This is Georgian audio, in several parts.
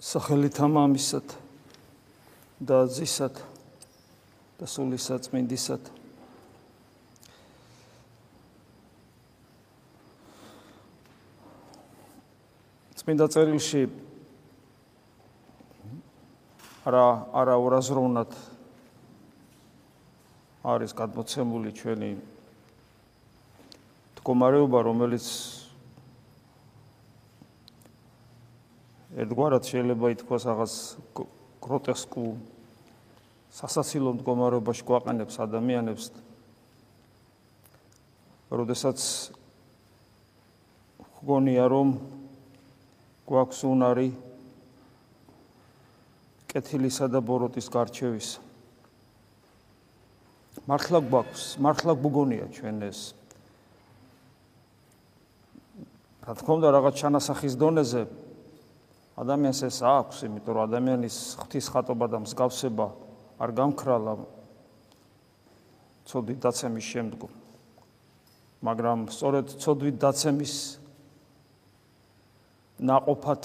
სახელით ამამისად და ძისად და სული საწმინდისად წმინდა წერილში არა არა ორაზროვნად არის გადმოცემული ჩვენი მდგომარეობა რომელიც ერთგვარად შეიძლება ითქვას რაღაც გროტესკულ სასაცილო მდგომარეობაში გვაყენებს ადამიანებს. როდესაც გონია რომ გვაქვს უნარი კეთილისა და ბოროტის გარჩევის. მართლა გვაქვს, მართლა გგონია ჩვენ ეს. რა თქმა უნდა, რაღაც ჩანასახის დონეზე ადამიანს ეს აქვს, იმიტომ რომ ადამიანის ღვთის ხატობა და მსგავსება არ გამქრალა ცოდვით დაცემის შემდგომ. მაგრამ სწორედ ცოდვით დაცემის ناყოფად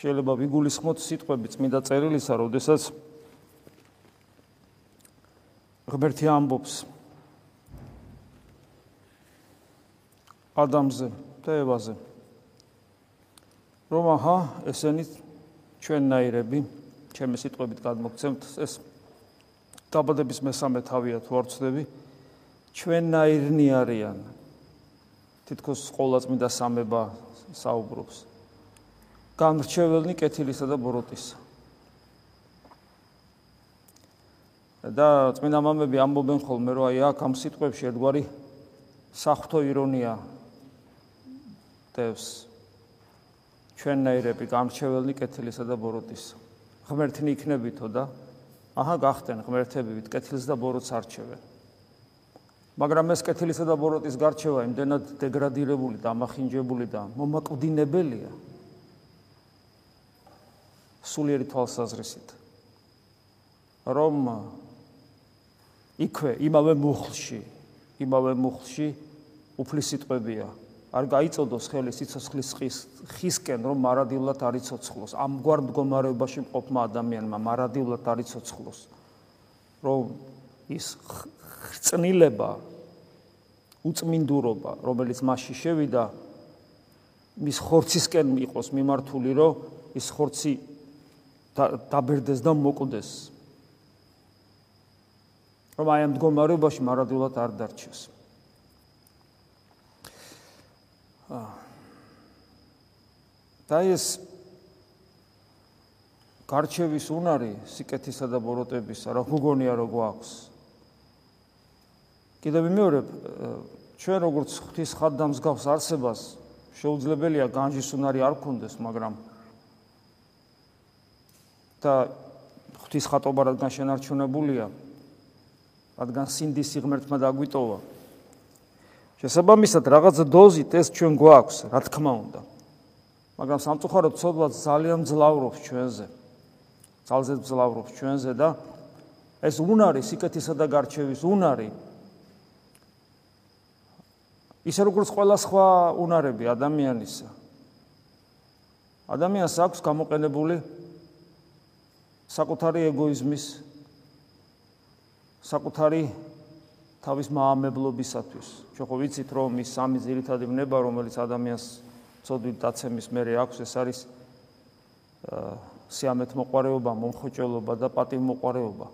შეიძლება ვიგულისხმოთ სიტყვები წმინდა წერილისა, როდესაც ღმერთი ამბობს ადამზე და ევაზე რომ აჰა ესენი ჩვენნაირები ჩემი სიტყვებით გადმოგცემთ ეს დაბადების მესამე თავია თუ არ ვწდები ჩვენნაირნი არიან. თითქოს ყოლა წმინდა სამება საუბრობს. გამრჩეველნი კეთილისა და ბოროტისა. და წმინდა მამები ამბობენ ხოლმე რომ აი აქ ამ სიტყვებში ერთგვარი საფრთხო ირონია დევს ჩვენნაირები გამრჩეველნი კეთილისა და ბოროტის ღმერთნი იქნებითო და აჰა გახდნენ ღმერთებივით კეთილს და ბოროტს არჩევენ. მაგრამ ეს კეთილისა და ბოროტის გარჩევა იმდენად დეგრადირებული და ამახინჯებული და მომაკვდინებელია. სულიერი თვალსაზრისით. რომ იქვე იმავე მუხლში იმავე მუხლში უფლისიტყვებია არ გაიწოდოს ხელი სიცოცხლის ხის ხისკენ რომ მარადილად არ იცოცხლოს. ამგვარ მდგომარეობაში მყოფმა ადამიანმა მარადილად არ იცოცხლოს. რომ ის ხრწნილება უწმინდურობა რომელიც მასში შევიდა მის ხორცისკენ იყოს მიმართული რომ ის ხორცი დაბერდეს და მოკვდეს. რომ აი ამ მდგომარეობაში მარადილად არ დარჩეს და ეს გარჩევის უნარი სიკეთისა და ბოროტების რა გოგონია რო გვაქვს კიდევ მეორე ჩვენ როგორც ღვთის ხადდამსგავს არსებას შეუძლებელია განჯის უნარი არ გქონდეს მაგრამ და ღვთის ხატობა რადგან შენარჩუნებულია რადგან სინდისი ღმერთმა დაგვიტოვა შესაბამისად რაღაც დოზით ეს ჩვენ გვაქვს, რა თქმა უნდა. მაგრამ სამწუხაროდ ცოდვა ძალიან ძლავრობს ჩვენზე. ძალზე ძლავრობს ჩვენზე და ეს უნარი სიკეთისა და გარჩევის უნარი ისე როგორც ყველა სხვა უნარები ადამიანისა. ადამიანს აქვს გამოყენებული საკუთარი ეგოიზმის საკუთარი თავის მაამებლობისათვის. ჩვენ ხო ვიცით რომ ის სამი ძირითადი ნება რომელიც ადამიანს ცოდვით დაცემის მერე აქვს ეს არის სიამეთ მოყარეობა, მომხოჭელობა და პატივმოყარეობა.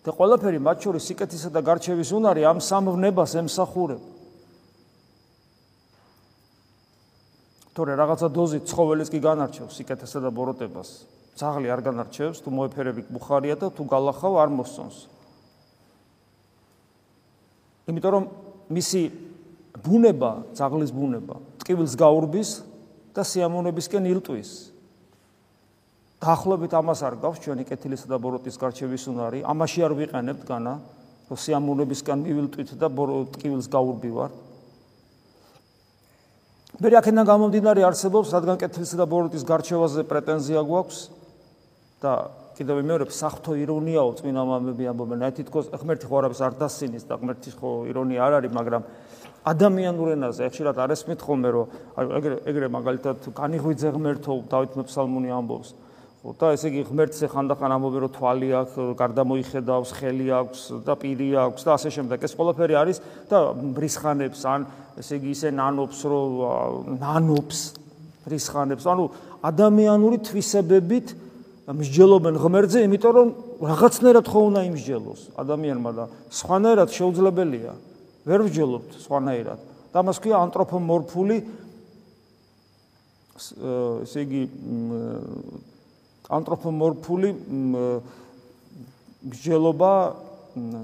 და ყველაფერი მათ შორის სიკეთისა და გარჩევის უნარი ამ სამ ნებას ემსახურება. თორე რაღაცა დოზით ცხოველს კი განარჩევს სიკეთესა და ბოროტებას. ძაღლი არ განარჩევს, თუ მოეფერები ბუხარია და თუ გალახავ არ მოსწონს. იმიტომ რომ მისი ბუნება, ძაღლის ბუნება, ტკივილს გაურბის და სიამოვნებისკენ ილტვის. დაახლოებით ამას არ გავს ჩვენი კეთილისა და ბოროტის გარჩევის უნარი. ამაში არ ვიყენებთ განა, რომ სიამოვნებისკენ მივილტვით და ტკივილს გაურბივარ. მე აქედან გამომდინარე არსებობს, რადგან კეთილისა და ბოროტის გარჩევაზე პრეტენზია გვაქვს და კიდევ მეორე საფრთხო ირონიაო წინა მამები ამბობენ. აი თითქოს ღმერთი ხო არაფერს არ დასცინის და ღმერთის ხო ირონია არ არის მაგრამ ადამიანურ ენაზე ხშირად არ ესმით ხოლმე რომ ეგრე ეგრე მაგალითად განიღვიძე ღმერთო დავით მეფსალმუნი ამბობს. ხო და ესე იგი ღმერთზე ხანდახან ამბობენ რომ თვალი აქვს გარდა მოიხედავს ხელი აქვს და პირი აქვს და ასე შემდეგ. ეს ყველაფერი არის და ბრისხანებს ან ესე იგი ისე ნანობს რომ ნანობს ბრისხანებს ანუ ადამიანური თვისებებით მსჯელობენ ღმერთზე იმიტომ რომ რაღაცნაირად ხო უნდა იმსჯელოს ადამიანმა და სხვანაირად შეუძლებელია ვერ ვჯელობთ სხვანაირად. და მას ქვია ანთროპომორფული ესე იგი ანთროპომორფული მსჯელობა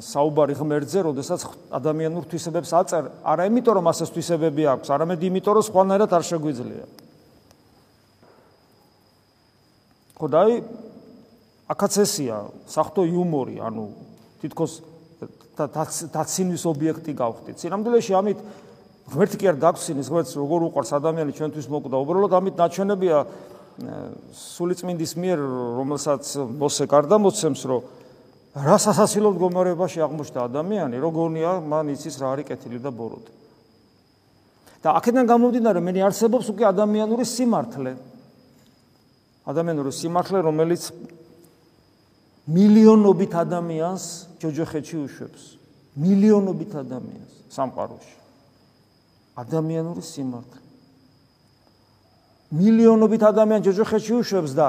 საუბარი ღმერთზე, როდესაც ადამიანურ თვისებებს აწერ, არა იმიტომ რომ ასეს თვისებები აქვს, არამედ იმიტომ რომ სხვანაირად არ შეგვიძლია. ხო და აი აქაც ესია, საფრთხო იუმორი, ანუ თითქოს და დაცინის ობიექტი გავხდით. სინამდვილეში ამით ღმერთი კი არ დაგცინის, ღმერთს როგორ უყარს ადამიანი ჩვენთვის მოკვდა. უბრალოდ ამით ნაჩვენებია სულიწმინდის მიერ, რომელსაც მოსე გარდა მოცემს, რომ რა სასაცილო მდგომარეობაში აღმოჩნდა ადამიანი, როგორია მან იცის რა არის კეთილი და ბოროტი. და აქედან გამომდინარე, მე არსებობს უკვე ადამიანური სიმართლე. ადამიანური სიმართლე, რომელიც მილიონობით ადამიანს ჯოჯოხეთში უშვებს. მილიონობით ადამიანს სამყაროში. ადამიანური სიმართლე. მილიონობით ადამიან ჯოჯოხეთში უშვებს და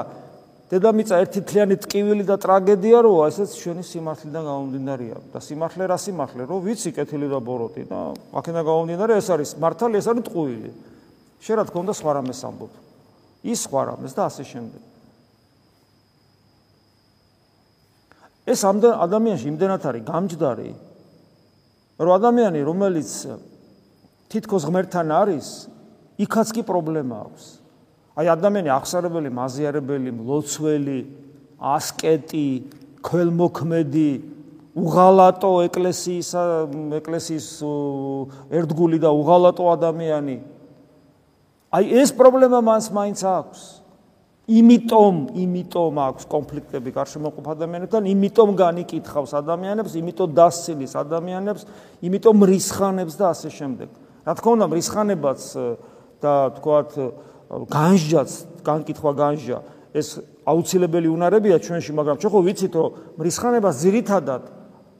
დედამიწა ერთი თლიანი ტკივილი და ტრაგედია როა, ესეც ჩვენი სიმართლიდან გამომდინარეა. და სიმართლე რა სიმართლე, რომ ვიცი კეთილი და ბოროტი და აქედან გამომდინარე ეს არის მართალი, ეს არის ტყუილი. შენ რა თქმა უნდა სხვა რამეს ამბობ. ის სხვა რამეს და ასე შემდეგ. ეს ადამიანში იმდენად არის გამჯდარი რომ ადამიანი რომელიც თითქოს ღმერთთან არის იქაც კი პრობლემა აქვს აი ადამიანი აღსარებელი მაზიარებელი მლოცველი ასკეტი ქველმოქმედი უღალატო ეკლესიის ეკლესიის ერთგული და უღალატო ადამიანი აი ეს პრობლემა მას მაინც აქვს იმიტომ, იმიტომ აქვს კონფლიქტები გარშემოყოფ ადამიანებთან, იმიტომ განიკითხავს ადამიანებს, იმიტომ დასცილის ადამიანებს, იმიტომ რისხანებს და ასე შემდეგ. რა თქმა უნდა, რისხანებაც და თქვათ განსჯაც, განკითხვა განსჯა, ეს აუცილებელი უნარებია ჩვენში, მაგრამ ჩვენ ხო ვიცით, რომ რისხანებას ძირითადად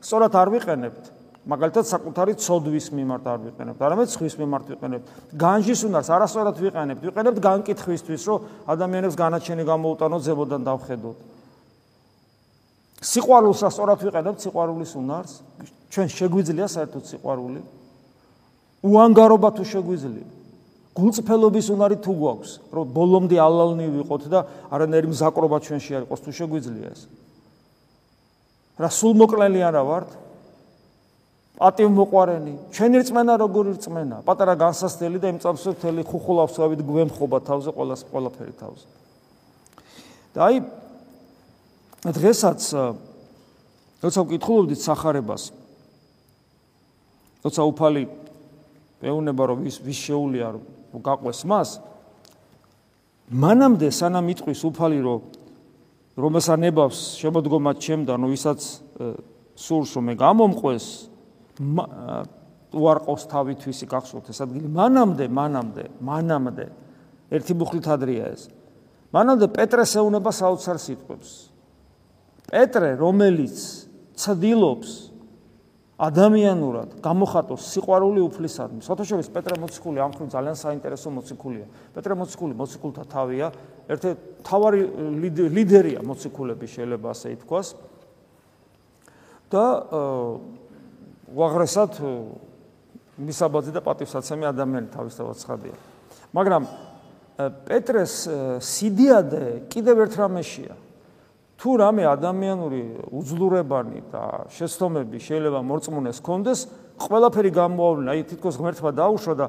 სწორად არ ვიყენებთ. მაგალითად საკუთარი ცოდვის მიმართ არ ვიყენებთ, არამედ ხვის მიმართ ვიყენებთ. განჯის უნარს არასწორად ვიყენებთ, ვიყენებთ განკითხვისთვის, რომ ადამიანებს განაჩენი გამოუტანოთ ზებოდან დავხედოთ. სიყვარულს სწორად ვიყენებთ, სიყვარულის უნარს. ჩვენ შეგვიძლია საერთოდ სიყვარული? უანგარობა თუ შეგვიძლია? გულწრფელობის უნარი თუ გვაქვს, რომ ბოლომდე ალალნი ვიყოთ და არანაირი მზაკრობა ჩვენში არ იყოს თუ შეგვიძლია ეს? რა სულ მოკლელი არა ვართ? პატივმოყვარენი, ჩვენი რწმენა როგორი რწმენა, პატარა განსასწრელი და იმწამსო მთელი ხუხულავსავით გვემხობა თავზე ყოველას ყველაფერი თავზე. და აი დღესაც როცა ვკითხულობდით сахарებას, როცა უფალი ეუნება რომ ვის ვის შეუძლია რომ გაყვეს მას, მანამდე სანამ იტყვის უფალი რომ რომელს ანებავს შემოდგომა ჩემდანო, ვისაც სურს რომ მე გამომყვეს უარყოს თავითვისი გახსოვთ ეს ადგილი. მანამდე მანამდე მანამდე. ერთი მუხლით ადრია ეს. მანამდე პეტრეს ეუნება საოცარ სიტყვებს. პეტრე რომელიც ცდილობს ადამიანურად გამოხატოს სიყვარული უფლისადმი. საერთოდ პეტრე მოციქული ამ ხრივ ძალიან საინტერესო მოციქულია. პეტრე მოციქული მოციქულთა თავია. ერთ-ერთი თავარი ლიდერია მოციქულების შეიძლება ასე ითქვას. და უაღრესად მისაბაძი და პატივსაცემი ადამიანი თავისთავად ცხადია. მაგრამ პეტრეს სიდიადე კიდევ ერთ რამეშია. თუ რამე ადამიანური უძლურებანი და შეცდომები შეიძლება მორწმუნეს კონდეს, ყველაფერი გამოავლინა, აი თითქოს ღმერთმა დაუშვა და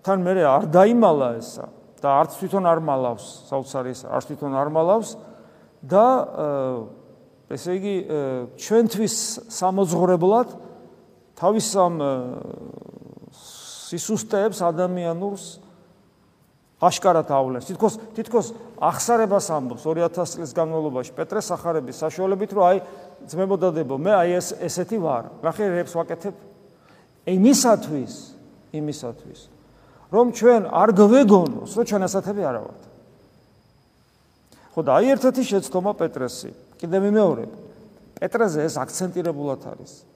თან მე არ დაიმალა ესა და არც თვითონ არ მალავს, საოცარი ეს არც თვითონ არ მალავს და ესე იგი ჩვენთვის სამოძღვრებლად თავის ამ სისუსტეებს ადამიანურს აშკარად ავლენს. თითქოს თითქოს ახსარებას ამბობს 2000 წლის განმავლობაში პეტრეს სახარების საშუალებით, რომ აი ძმებოდადებო, მე აი ეს ესეთი ვარ. ნახე რებს ვაკეთებ. იმისათვის, იმისათვის, რომ ჩვენ არ გვეგონოს, რომ ჩვენ ასათები არა ვართ. ხო და აი ერთ-ერთი შეცდომა პეტრესი. კიდე მიმეორებ. პეტრეზე ეს აქცენტირებულად არის.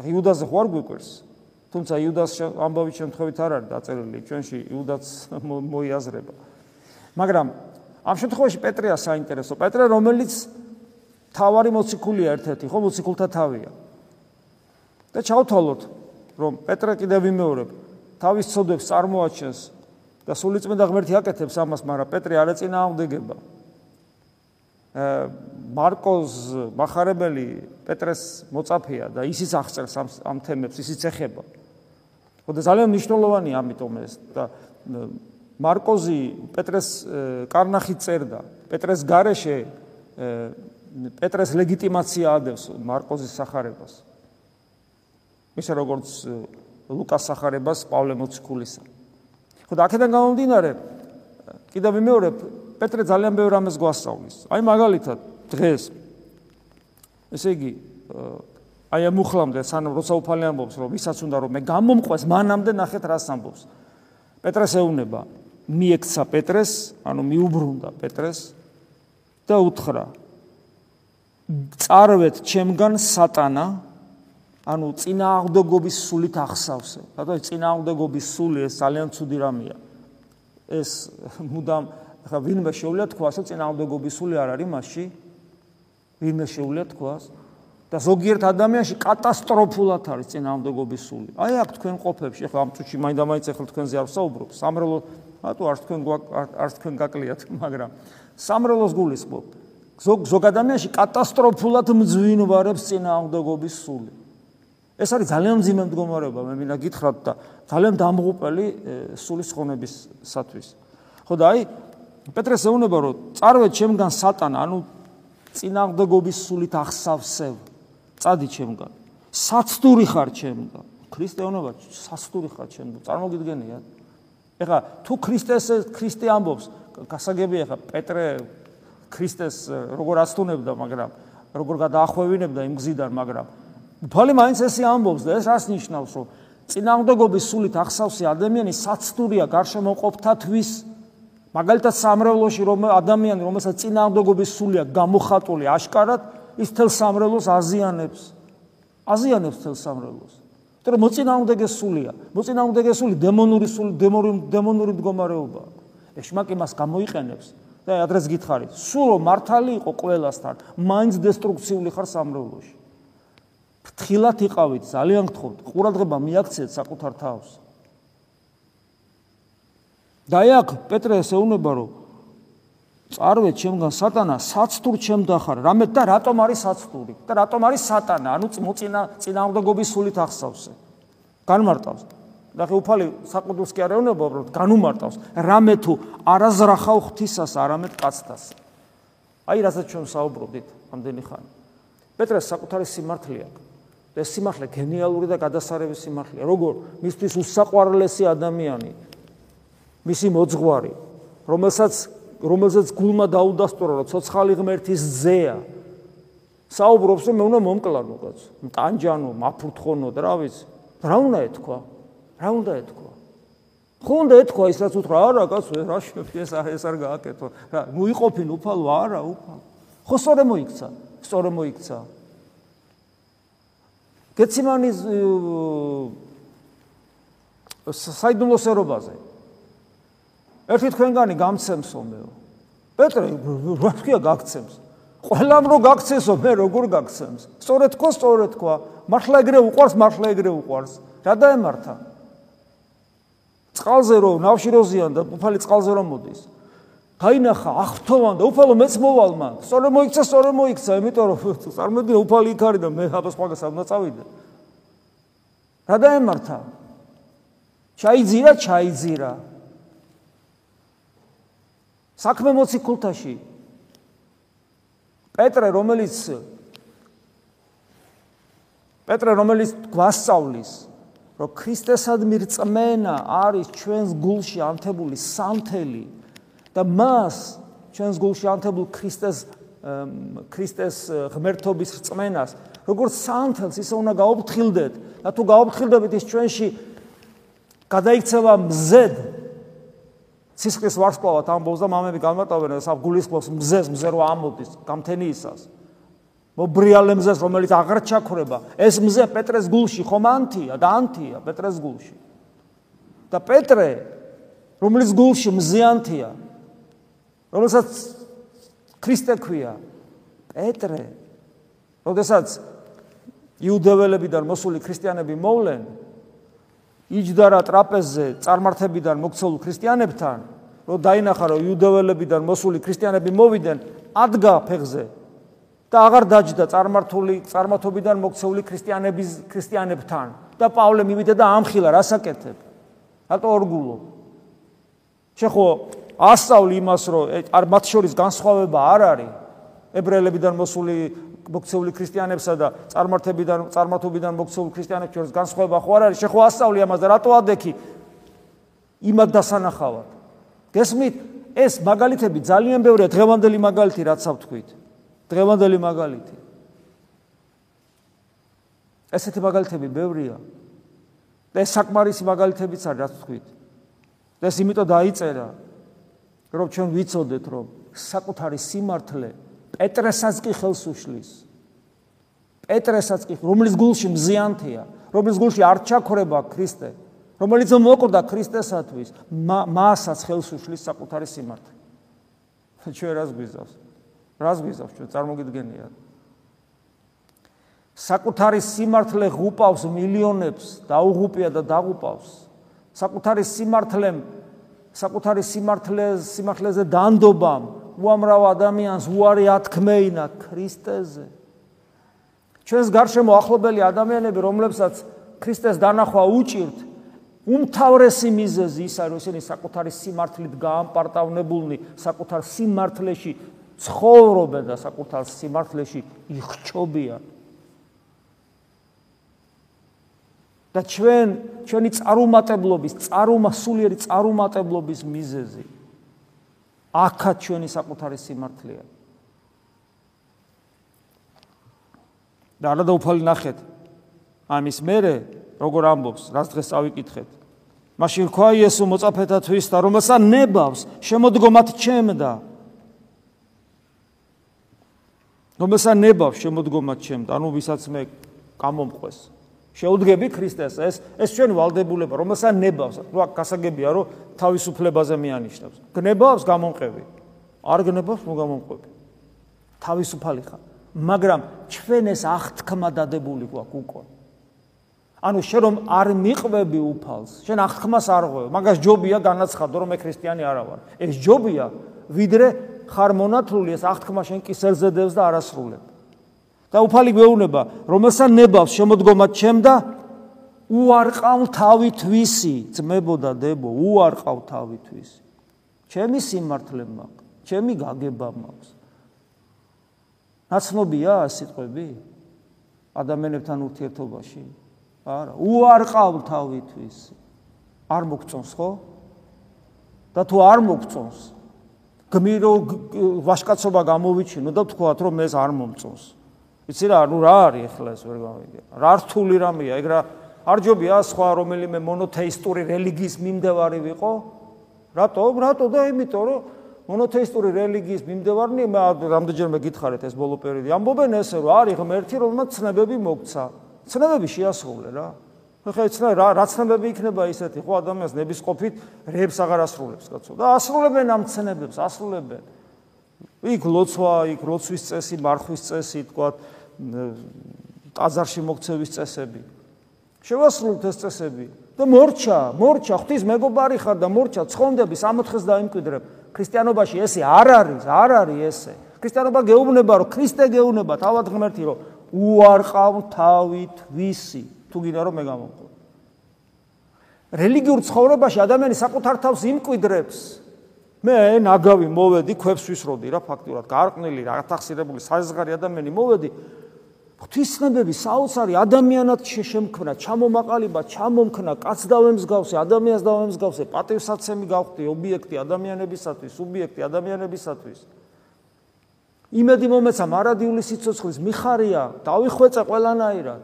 იუდაზე ხო არ გვიკვირს? თუმცა იუდას ამბავი შემთხვევით არ არის დაწერილი. ჩვენში იუდაც მოიაზრება. მაგრამ ამ შემთხვევაში პეტრეა საინტერესო. პეტრე რომელიც თავარი მოციქულია ერთ-ერთი ხო? მოციქულთა თავია. და ჩავთვალოთ რომ პეტრე კიდევ ვიმეორებ. თავის ცოდებს წარმოაჩენს და სულიწმიდა ღმერთი აკეთებს ამას მაგრამ პეტრე არ ეწინააღმდეგება მარკოს מחარებელი პეტრეს მოწაფეა და ისიც აღწერს ამ ამ თემებს ისიც ეხება. ხო და ძალიან მნიშვნელოვანია ამიტომ ეს და მარკოზი პეტრეს კარნახი წერდა. პეტრეს გარეშე პეტრეს ლეგიტიმაცია ადევს მარკოზის სახარებას. ისე როგორც ლუკას სახარებას პავლე მოციქულისა. ხო და აქედან გამომდინარე კიდევ მეორე პეტრე ძალიან ბევრ ამას გვასწავლის. აი მაგალითად დღეს ესე იგი აი ამ უხლამდე სანამ როცა უფალი ამბობს რომ ვისაც უნდა რომ მე გამომყვეს მანამდე ნახეთ რას ამბობს. პეტრეს ეუბნება მიექცა პეტრეს ანუ მიუბრუნდა პეტრეს და უთხრა წარვეთ ჩემგან სატანა ანუ წინააღმდეგობის სულით ახსავსე რატო წინააღმდეგობის სული ეს ძალიან ცუდი რამეა. ეს მუდამ ხა ვინმე შეუძლია თქვას რომ წინააღმდეგობის სული არ არის მასში ვინმე შეუძლია თქვას და ზოგიერთ ადამიანში კატასტროფულად არის წინააღმდეგობის სული. აი აქ თქვენ ყოფებში, ხო ამ წუთში მაინდა-მაინც ახლა თქვენზე არ ვსაუბრობ. სამრელო, რატო არც თქვენ არც თქვენ გაკლიათ, მაგრამ სამრელოს გულისხმობ. ზოგ ზოგ ადამიანში კატასტროფულად მძვინვარებს წინააღმდეგობის სული. ეს არის ძალიან მძიმე მდგომარეობა, მე მინდა გითხრათ და ძალიან დამღუპელი სულის ხონებისათვის. ხო და აი პეტრეს ეუბნება რომ წარვე ჩემგან სატანა, ანუ წინააღმდეგობის სულით ახსავსებ. წადი ჩემგან. საცდური ხარ ჩემგან. ქრისტიანობა საცდური ხარ ჩემგან. წარმოგიდგენია? ეხლა თუ ქრისტეს ქრისტე ამბობს, გასაგებია ეხლა პეტრე ქრისტეს როგორ აცთუნებდა, მაგრამ როგორ გადაახვევინებდა იმ გზიდან, მაგრამ უფალი მაინც ესე ამბობს და ეს რას ნიშნავს, რომ წინააღმდეგობის სულით ახსავსე ადამიანი საცდურია გარშემო ყოფთათვის მაგალითად სამრევლოში რომ ადამიანი რომელსაც წინააღმდეგობის სულია გამოხატული აშკარად ის თელ სამრელოს აზიანებს. აზიანებს თელ სამრელოს. იმიტომ რომ მოწინააღმდეგე სულია. მოწინააღმდეგე სული დემონური სული, დემონური დემონური მდგომარეობა. ეშმაკი მას გამოიყენებს და ადრეს გითხარი, სულ რომ მართალი იყო ყველასთან, მაინც დესტრუქციული ხარ სამრელოში. ფრთხილად იყავით, ძალიან გთხოვთ, ყურადღება მიაქცეთ საკუთარ თავს. და აქ პეტრე ესე უნება რომ წარვე ჩემგან სატანა საცტურ ჩემდახარ რამე და რატომ არის საცტური და რატომ არის სატანა? ანუ მოწინა წინააღმდეგობის სულით ახსავსე. განმარტავს. და ხე უფალი საყუდულს კი არ ეუბნება უბრალოდ განუმარტავს. რამე თუ არაზრახავ ღვთისას არამედ კაცთას. აი რასაც ჩვენ საუბრობდით ამდენი ხანი. პეტრეს საკუთარი სიმართლეა ეს სიმართლე გენიალური და გადასარევი სიმართლეა. როგორ? მისთვის უსაყვარლესი ადამიანი მისი მოძღვარი რომელსაც რომელზეც გულმა დაუდასტურა რომ ცოცხალი ღმერთის ზეა. საუბრობს რომ მე უნდა მომკლანო კაც ტანჯანო მაფრთხონო და რა ვიცი. რა უნდა ეთქვა? რა უნდა ეთქვა? ხო უნდა ეთქვა ის რაც უთხრა არა კაც რა შეფი ეს ეს არ გააკეთო. რა მოიყოფინ უფალო არა უფალო. ხო სწორე მოიქცა სწორე მოიქცა. გეციმანის საიდუმლოსერობაზე ერთი თქვენგანი გამცემსო მეო. პეტრე, რა თქვია გაგცემს? ყველამ რო გაგცესო, მე როგორ გაგცემს? სწორედ თქო, სწორედ თქვა. მართლა ეგრე უყარს, მართლა ეგრე უყარს. რა დაემართა? წყალზე რო ნავში როზიან და უფალი წყალზე რო მოდის. გაინახა ახთოვან და უფალო მეც მოვალ მან. სწორე მოიქცა, სწორე მოიქცა, იმიტომ რომ წარმოიდგინე უფალი იქ არის და მე აბა სხვაგას არ უნდა წავიდე. რა დაემართა? ჩაიძირა, ჩაიძირა. საქმე მოციქულთაში. პეტრე რომელიც პეტრე რომელიც გვასწავლის რომ ქრისტესადმი რწმენა არის ჩვენს გულში ანთებული სამთელი და მას ჩვენს გულში ანთებულ ქრისტეს ქრისტეს ღმერთობის რწმენას როგორც სამთელს ისე უნდა გაუფრთხილდეთ. და თუ გაუფრთხილდებით ის ჩვენში გადაიქცევა მზედ სისხლის ვარსკვლავად ამბობს და მამები გამარტავენ და გულისხმობს მზეს მზე რო ამოდის გამთენიისას მობრიალე მზეს რომელიც აღარ ჩაქრება ეს მზე პეტრეს გულში ხომ ანთია და ანთია პეტრეს გულში. და პეტრე რომელიც გულში მზე ანთია რომელსაც ქრისტე ქვია პეტრე როდესაც იუდეველებიდან მოსული ქრისტიანები მოვლენ იჯდა რა ტრაპეზზე წარმართებიდან მოქცეულ ქრისტიანებთან, რომ დაინახა რომ იუდეველებიდან მოსული ქრისტიანები მოვიდნენ ადგა ფეხზე და აღარ დაჯდა წარმართული წარმართობიდან მოქცეული ქრისტიანების ქრისტიანებთან და პავლე მივიდა და ამხილა რასაკეთებ? რატო ორგულო? შეხო ასწავლი იმას რომ არ მათ შორის განსხვავება არ არის ებრაელებიდან მოსული მოქცეული ქრისტიანებსა და წარმართებიდან წარმართობიდან მოქცეულ ქრისტიანებს შორის განსხვავება ხო არ არის? შეხო ასწავლი ამას და რატო ადექი? იმად დასანახავად. გესმით? ეს მაგალითები ძალიან ბევრია დღევანდელი მაგალითი რაც ავთქვით. დღევანდელი მაგალითი. ესეთი მაგალითები ბევრია. და ეს საკმარისი მაგალითებიც არის რაც ვთქვით. და ეს იმიტომ დაიწერა რომ ჩვენ ვიცოდეთ რომ საკუთარი სიმართლე პეტრესაც კი ხელს უშლის. პეტრესაც კი, რომლის გულში მზიანთია, რომლის გულში არ ჩაქრება ქრისტე, რომელიც მოკვდა ქრისტესათვის, მასაც ხელს უშლის საკუთარი სიმართლე. ჩვენ რას გვიზავს? რას გვიზავს ჩვენ წარმოგიდგენია? საკუთარი სიმართლე ღუპავს მილიონებს, დაუღუპია და დაღუპავს. საკუთარი სიმართლემ საკუთარი სიმართლე სიმართლეზე დანდობამ უამრავ ადამიანს უარი ათქმეინა ქრისტეზე. ჩვენს გარშემო ახლობელი ადამიანები, რომლებსაც ქრისტეს დანახვა უჭირთ, უმთავრესი მიზეზი ის არის, ისინი საკუთარი სიმართლით გაამპარტავნებულნი, საკუთარ სიმართლეში ცხოვრობენ და საკუთარ სიმართლეში იხჩობიან. და ჩვენ ჩვენი წარუმატებლობის, წარუმასულიერი წარუმატებლობის მიზეზი აქაც ჩვენი საკუთარი სიმართლეა. და არა დაუფალი ნახეთ. ამის მერე როგორ ამბობს, რაც დღეს წავიკითხეთ. მაშინ ხვა იესო მოწაფეთა თვის და რომელსა ნებავს შემოდგომათ ჩემდა. რომელსა ნებავს შემოდგომათ ჩემდა, ანუ ვისაც მე გამომყვეს. შეუდგები ქრისტეს ეს ეს ჩვენ ვალდებულება რომელსაც ნებავს. რა გასაგებია რომ თავისუფლებაზე მიანიშნებს. გნებავს გამონყევი არ გნებავს ნუ გამონყვები თავისუფალი ხარ. მაგრამ ჩვენ ეს აღთქმა დადებული გვაქვს უკვე. ანუ შენ რომ არ მიყვები უფალს შენ აღთქმას არ ღვევ. მაგას ჯობია განაცხადო რომ მე ქრისტიანი არა ვარ ეს ჯობია ვიდრე ხარ მონათლული ეს აღთქმა შენ კისერზე დევს და არასრულებ და უფალი გვეუბნება, რომელსაც ნებავს შემოდგომა ჩემ და უარყავ თავი თვისი, ძმებო და დებო, უარყავ თავი თვისი. ჩემი სიმართლე მაქვს, ჩემი გაგება მაქვს. ნაცნობია სიტყვები ადამიანებთან ურთიერთობაში? არა, უარყავ თავი თვისი. არ მოგწონს ხო? და თუ არ მოგწონს, გმირო ვაშკაცობა გამოვიჩინო და თქვათ რომ ეს არ მომწონს. იცი რა, ნუ რა არის ახლა ეს ვერ გავიგე. რა რთული რამეა, ეგ რა არ ჯობია სხვა რომელიმე მონოთეისტური რელიგიის მიმდევარი ვიყო? რატო? რატო და იმიტომ რომ მონოთეისტური რელიგიის მიმდევარნი მე რამდენჯერმე გითხარით ეს ბოლო პერიოდი. ამბობენ ესე რომ არის ღმერთი, რომელმაც ცნებები მოგცა. ცნებები შეასრულე რა. ხა ეცნა რა რა ცნებები იქნება ისეთი, ხო ადამიანს ნების ყოფით რებს აღარ ასრულებს, კაცო. და ასრულებენ ამ ცნებებს, ასრულებენ. იქ ლოცვა, იქ როცვის წესი, მარხვის წესი, თქვა ტაძარში მოქცევის წესები. შევასრულოთ ეს წესები და მორჩა, მორჩა, ღვთის მეგობარი ხარ და მორჩა, ცხონდები სამოთხეს დაიმკვიდრებ. ქრისტიანობაში ესე არ არის, არ არის ესე. ქრისტიანობა გეუბნება, რომ ქრისტე გეუბნება, თავად ღმერთი, რომ უარყავ თავით ვისი, თუ გინდა რომ მე გამომყო. რელიგიურ ცხოვრებაში ადამიანი საკუთარ თავს იმკვიდრებს, მე ნაგავი მოვედი, ქვებს ვისროდი რა ფაქტურად, გარყნილი, რა თახსირებული საზღარი ადამიანი მოვედი. ღვთისნებები საოცარი ადამიანად შემქმნა, ჩამომაყალიბა, ჩამომქნა, კაც დავემსგავსე, ადამიანს დავემსგავსე, პატივსაცემი გავხდი ობიექტი ადამიანებისათვის, სუბიექტი ადამიანებისათვის. იმედი მომეცა მარადიული სიცოცხლის მიხარია, დავიხვეწე ყველანაირად.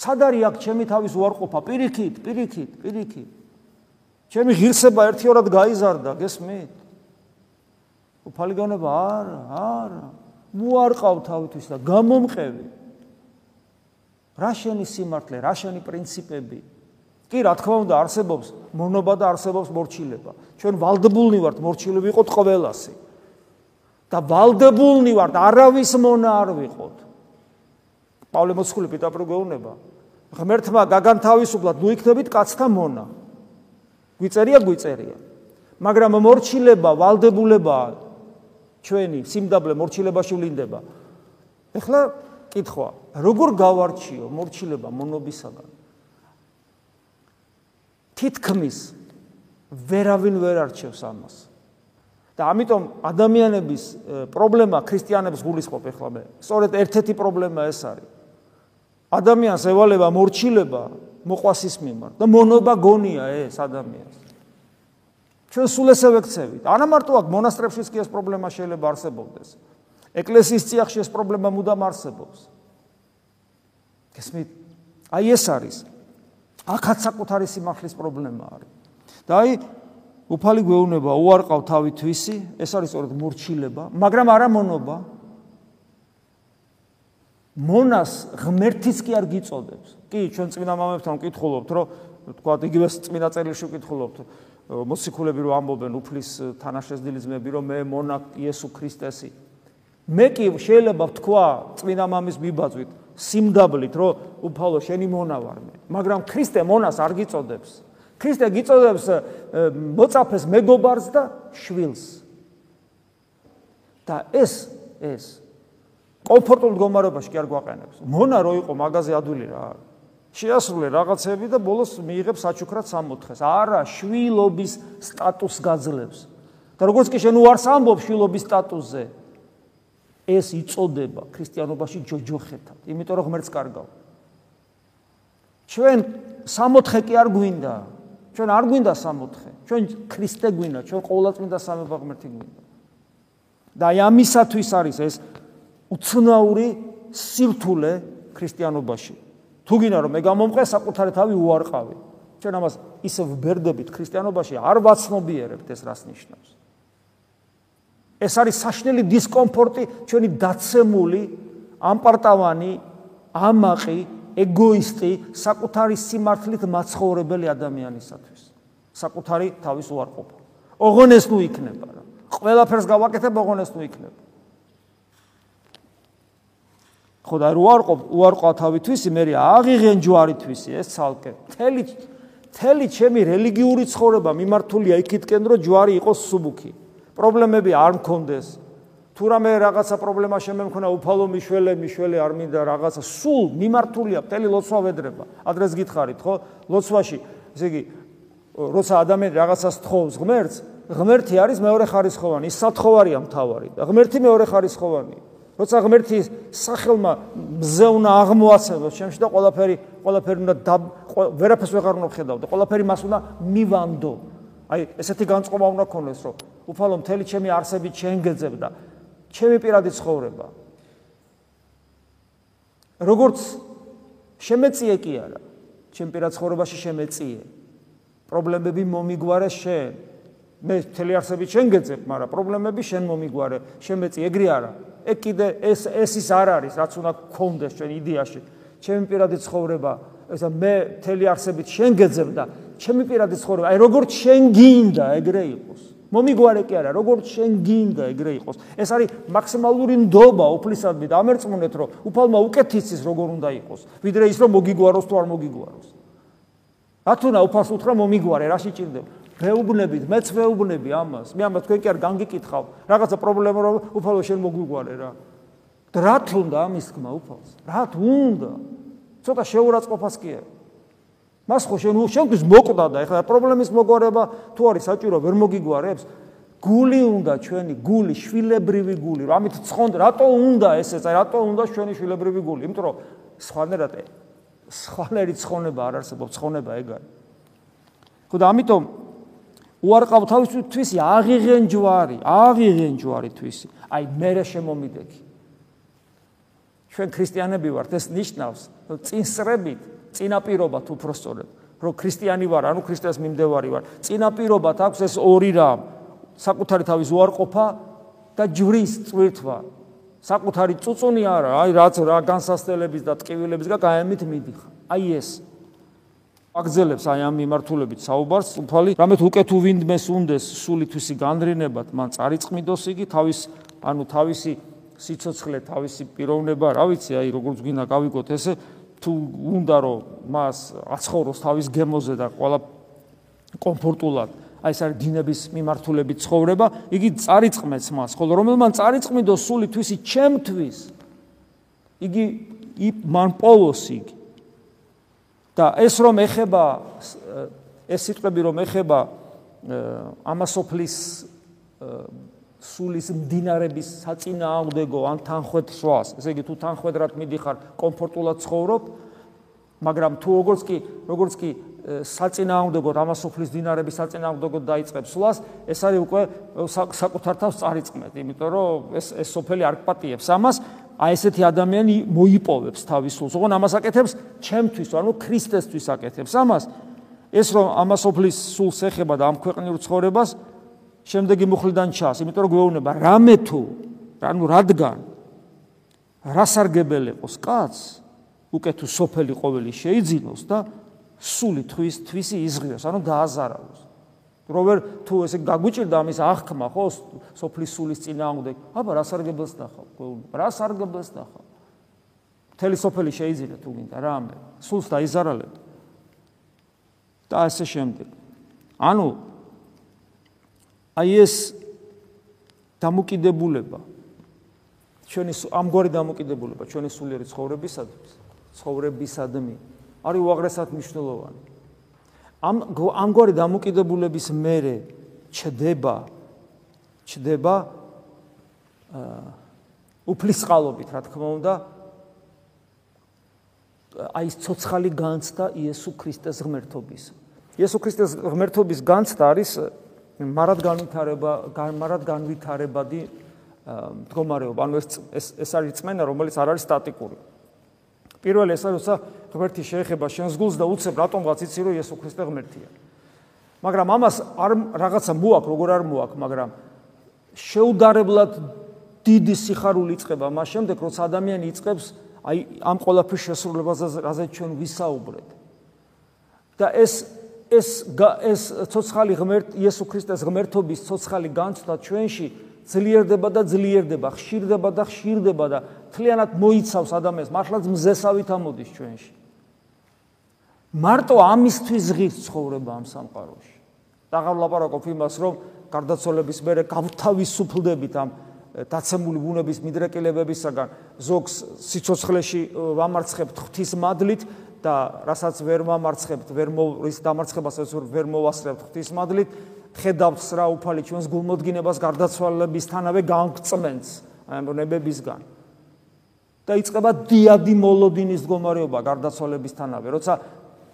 სად არის აქ ჩემი თავის უარყოფა? პირიქით, პირიქით, პირიქით. ჩემი ღირსება ერთიორად გაიზარდა, გესმით? უფალი გონება არა, არა. მოარყავ თავისთვის და გამომყევი. რა შენი სიმართლე, რა შენი პრინციპები? კი, რა თქმა უნდა, არსებობს მონობა და არსებობს მორჩილება. ჩვენ ვალდებულნი ვართ მორჩილები ვიყოთ ყველასი. და ვალდებულნი ვართ არავის მონა არ ვიყოთ. პავლე მოციქული პიტაპრო გეუბნება. ღმერთმა გაგანთავისუფლად ნუ იქნებით კაცთა მონა. გვიწერია, გვიწერია. მაგრამ მორჩილება, ვალდებულება ჩვენი სიმდაბლე მორჩილებაში ვლინდება. ეხლა კითხვა, როგორ გავარჩიო მორჩილება მონობისაგან? თითქმის ვერავინ ვერ არჩევს ამას. და ამიტომ ადამიანების პრობლემა ქრისტიანებს გულისხმობ ეხლა მე. სწორედ ერთ-ერთი პრობლემა ეს არის. ადამიანს ევალება მორჩილება მოყვასის მიმართ და მონობა გონია ეს ადამიანს. ჩვენ სულ ესე ვექცევით. არა მარტო აქ მონასტრებშიც კი ეს პრობლემა შეიძლება არსებობდეს. ეკლესიის წიაღში ეს პრობლემა მუდამ არსებობს. გესმით? აი ეს არის. აქაც საკუთარი სიმართლის პრობლემა არის. და აი უფალი გვეუბნება, უარყავ თავი თვისი, ეს არის სწორედ მორჩილება, მაგრამ არა მონობა. მონას ღმერთიც კი არ გიწოდებს. კი, ჩვენ წმინდა მამებთან ვკითხულობთ, რომ თქვა იგივე წმინდა წერილში ვკითხულობთ, მოციქულები რომ ამბობენ უფლის თანაშეზდილი ძმები რომ მე მონა იესო ქრისტესი. მე კი შეიძლება ვთქვა წმინდა მამის მიბაძვით სიმდაბლით რომ უფალო შენი მონა ვარ მე. მაგრამ ქრისტე მონას არ გიწოდებს. ქრისტე გიწოდებს მოწაფეს მეგობარს და შვილს. და ეს ეს კომფორტულ მდგომარეობაში კი არ გვაყენებს მონა რო იყო მაღაზია ადვილი რა შეასრულე რაღაცები და ბოლოს მიიღებს საჩუქრად 60-ს. არა, შვილობის სტატუს გაძლევს. და როგორც კი შენ უარს ამბობ შვილობის სტატუსზე, ეს იწოდება ქრისტიანობაში ჯოჯოხეთად, იმიტომ რომ ღმერთს კარგავ. ჩვენ 60 კი არ გვინდა. ჩვენ არ გვინდა 60. ჩვენ ქრისტე გვინდა, ჩვენ ყოვლადწმინდა სამება ღმერთი გვინდა. და აი ამისათვის არის ეს უცნაური სირთულე ქრისტიანობაში. თუ გინდა რომ მე გამომყე საკუთარი თავი უარყავი. ჩვენ ამას ისე ვბერდებით ქრისტიანობაში არ ვაცნობიერებთ ეს რას ნიშნავს. ეს არის საშნელი დისკომფორტი ჩვენი დაცემული ამპარტავანი ამაყი ეგოისტი საკუთარი სიმართლით მაცხოვრებელი ადამიანისათვის. საკუთარი თავის უარყოფა. ოღონეს ნუ იქნება რა. ყველაფერს გავაკეთებ ოღონეს ნუ იქნება ხო და უარყო უარყო თავითვისი? მე აღიღენ ჯვარითვისი ეს ცალკე. თელი თელი ჩემი რელიგიური ცხოვრება მიმართულია იქითკენ რომ ჯვარი იყოს სუბუქი. პრობლემები არ მქონდეს. თუ რამე რაღაცა პრობლემა შემემქონა უფალო მიშველე მიშველე არ მინდა რაღაცა. სულ მიმართულია თელი ლოცვა ვედრება. ადრეს გითხარით ხო? ლოცვაში ესე იგი როცა ადამიანი რაღაცას თხოვს ღმერთს ღმერთი არის მეორე ხარისხოვანი. ის სათხოვარია მთავარი და ღმერთი მეორე ხარისხოვანია როცა ღმერთი სახელმა მზეუნა აღმოაცებოს ჩემში და ყველაფერი ყველაფერი უნდა ვერაფერს ვეღარ უნდა ხედავ და ყველაფერი მას უნდა მივანდო. აი ესეთი განწყობა უნდა ქონდეს რომ უფალო მთელი ჩემი არსებით შენგეძებ და ჩემი პირადი ცხოვრება. როგორც შემეწიე კი არა ჩემ პირად ცხოვრებაში შემეწიე. პრობლემები მომიგვარე შენ მე მთელი არსებით შენგეძებ მაგრამ პრობლემები შენ მომიგვარე შემეწიე ეგრე არა. ეგ კიდე ეს ეს ის არ არის რაც უნდა გქონდეს ჩვენ იდეაში. ჩემი პირადი ცხოვრება ესა მე მთელი არსებით შენ გეძებ და ჩემი პირადი ცხოვრება აი როგორც შენ გინდა ეგრე იყოს. მომიგვარე კი არა როგორც შენ გინდა ეგრე იყოს. ეს არის მაქსიმალური ნდობა უფლისადმი და ამერწმუნეთ რომ უფალმა უკეთიცის როგორ უნდა იყოს. ვიდრე ის რომ მოგიგვაროს თუ არ მოგიგვაროს. ათუნა უფალს უთხრა მომიგვარე რაში ჭირდება ვეუბნებით, მეც ვეუბნები ამას. მე ამას თქვენ კი არ განგიკითხავ. რაღაცა პრობლემა რომ უფალო შენ მოგვიგვარე რა. და რა თუნდა ამის თქმა უფალს? რა თუნდა? ცოტა შეურაცხყოფას კი არა. მას ხო შენ შენთვის მოკვდა და ეხლა პრობლემის მოგვარება თუ არის საჭირო ვერ მოგიგვარებს? გული უნდა ჩვენი გული შვილებრივი გული რომ ამით ცხონდ რატო უნდა ესე რატო უნდა ჩვენი შვილებრივი გული იმიტომ რომ სხვანაირად სხვანაირი ცხონება არ არსებობს ცხონება ეგ არის ხო და ამიტომ უარყავ თავისთვისი აღიღენ ჯვარი, აღიღენ ჯვარი თვისი. აი მერე შემომიდექი. ჩვენ ქრისტიანები ვართ, ეს ნიშნავს წინსწრებით, წინაპირობად უფრო სწორედ, რომ ქრისტიანი ვარ, ანუ ქრისტეს მიმდევარი ვარ. წინაპირობად აქვს ეს ორი რამ. საკუთარი თავის უარყოფა და ჯვრის წვირთვა. საკუთარი წუწუნი არა, აი რაც რა განსასწელების და ტკივილების და გაემით მიდიხარ. აი ეს აგზელებს აი ამ მიმართულებით საუბარს. უფალი რამეთ უკეთ თუ ვინმეს უნდეს სული თვისი განრინებათ მან წარიწმიდოს იგი თავის ანუ თავისი სიცოცხლე თავისი პიროვნება რა ვიცი აი როგორც გვინდა გავიგოთ ესე თუ უნდა რომ მას აცხოვროს თავის გემოზე და ყველა კომფორტულად აი ეს არის დინების მიმართულებით ცხოვრება იგი წარიწმեց მას ხოლო რომელმან წარიწმიდოს სული თვისი ჩემთვის იგი მან პოლოს იგი. და ეს რომ ეხება ეს სიტყვები რომ ეხება ამასოფლის სულის მდინარების საწინააღმდეგო ან თანხვედ შუას, ესე იგი თუ თანხვედრად მიდიხარ, კომფორტულად ცხოვრობ, მაგრამ თუ როგორც კი როგორც კი საწინააღმდეგო რამასოფლის დინარების საწინააღმდეგო დაიწყებს სულას, ეს არის უკვე საკუთარ თავს წარიწმეთ, იმიტომ რომ ეს ეს სოფელი არ გპატიებს ამას, აი ესეთი ადამიანი მოიპოვებს თავის სულს. ოღონ ამას აკეთებს ჩემთვის, ანუ ქრისტესთვის აკეთებს ამას. ეს რომ ამასოფლის სულს ეხება და ამ ქვეყნიურ ცხოვრებას შემდეგი მუხლიდან ჩას, იმიტომ რომ გვეუბნება რამე თუ, ანუ რადგან რასარგებელი ყოს კაც, უკეთ თუ სოფელი ყოველი შეიძინოს და სული თვის თვისი იზღიოს, ანუ დააზარავოს. როვერ თუ ესე გაგვიჭირდა ამის აღქმა, ხო, სოფლის სულის წინააღმდეგ, აბა რა სარგებელს ნახავ? რა სარგებელს ნახავ? მთელი სოფელი შეიძინა თუ გინდა რა ამბე? სულს დაიზარალებ. და ასე შემდეგ. ანუ აი ეს დამოკიდებულება ჩვენი ამგვარი დამოკიდებულება ჩვენი სულიერი ცხოვრებისადმი ცხოვრებისადმი არის უაღრესად მნიშვნელოვანი. ამ ამგვარი დამოკიდებულების მერე ჩდება ჩდება უფლისყალობით, რა თქმა უნდა, აი ეს ცოცხალი განცდა იესო ქრისტეს ღმერთობის. იესო ქრისტეს ღმერთობის განცდა არის მარად განვითარება, მარად განვითარებადი მდგომარეობა. ანუ ეს ეს არის წმენა, რომელიც არ არის სტატიკური. პირველი ეს არის, როცა ღმერთი შეეხება შენს გულს და უცებ რატომღაც იცი რომ იესო ქრისტე ღმერთია. მაგრამ ამას არ რაღაცა მოაქვს, როგორ არ მოაქვს, მაგრამ შეუდარებლად დიდი სიხარული იწება მას შემდეგ, როცა ადამიანი იწებს აი ამ ყოლაფის შესრულებას, რაზე ჩვენ ვისაუბრეთ. და ეს ეს ეს ცოცხალი ღმერთ იესო ქრისტეს ღმერთობის ცოცხალი განცდა ჩვენში ძლიერდება და ძლიერდება, ხშირდება და ხშირდება და თლიანად მოიცავს ადამიანს, მართლაც მზესავით ამოდის ჩვენში. მარტო ამისთვის ღირს ცხოვრება ამ სამყაროში. დაღავლაპარაკობ იმას, რომ გარდაცვალების მერე გავთავისუფლდებით ამ დაცემული ბუნების მიდრეკილებებისაგან, ზოგს სიცოცხლეში ვამარცხებთ ღვთის მადლით და რასაც ვერ ვამარცხებთ, ვერ მოვრის დამარცხებასაც ვერ მოვასწრებთ ღვთის მადლით, ხედავთ რა უფალი ჩვენს გულმოდგინებას გარდაცვალებისთანავე განწმენს ამ ნებებისგან. და იწება დიადი მოლოდინის მდგომარეობა გარდაცვალებისთანავე, როცა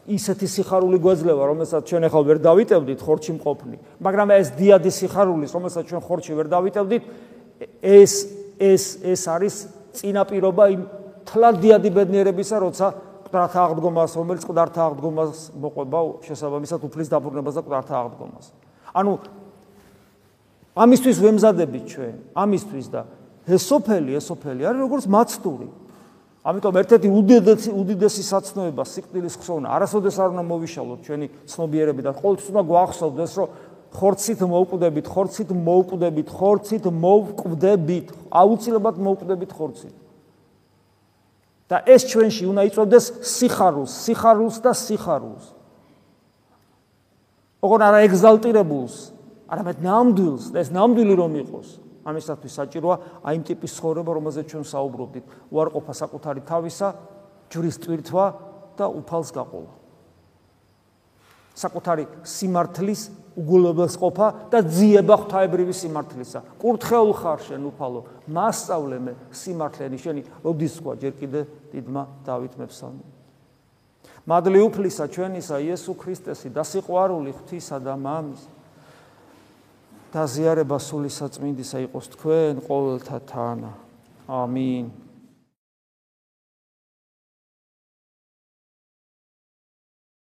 ისეთი სიხარული გვეძლევა, რომელსაც ჩვენ ახლა ვერ დავიტევდით ხორჩი მყოფნი, მაგრამ ეს დიადი სიხარულის, რომელსაც ჩვენ ხორჩი ვერ დავიტევდით, ეს ეს ეს არის წინაპირობა იმ თლად დიადი ბედნიერებისა, როცა ყდართა აღდგომას, რომელიც ყდართა აღდგომას მოყვება შესაბამისად უფლის დაბრუნებას და ყდართა აღდგომას. ანუ ამისთვის ვემზადებით ჩვენ, ამისთვის და ეს სოფელი, ეს სოფელი არის როგორც მაცტური. ამიტომ ერთ-ერთი უდიდესი უდიდესი საცნობება სიკვდილის ხსოვნა არასოდეს არ უნდა მოვიშალოთ ჩვენი ცნობიერები და ყოველთვის უნდა გვახსოვდეს რომ ხორცით მოვკვდებით, ხორცით მოვკვდებით, ხორცით მოვკვდებით, აუცილებლად მოვკვდებით ხორცით. და ეს ჩვენში უნდა იწვევდეს სიხარულს, სიხარულს და სიხარულს. ოღონ არა ეგზალტირებულს, არამედ ნამდვილს, და ეს ნამდვილი რომ იყოს. ამისათვის საჭიროა აი იმ ტიპის ცხოვრება, რომელზეც ჩვენ საუბრობდით, უარყოფა საკუთარი თავისა, ჯვრის ტვირთვა და უფალს გაყოლა. საკუთარი სიმართლის უგულებელს ყოფა და ძიება ღვთაებრივი სიმართლისა. კურთხეულ ხარ შენ უფალო, მასწავლე მე სიმართლენი შენი, როდის თქვა ჯერ კიდე დიდმა დავით მეფსალმე. მადლი უფლისა ჩვენისა იესო ქრისტესი და სიყვარული ღვთისა და მამის და ზიარება სული საწმინდისა იყოს თქვენ ყოველთა თანა. ამინ.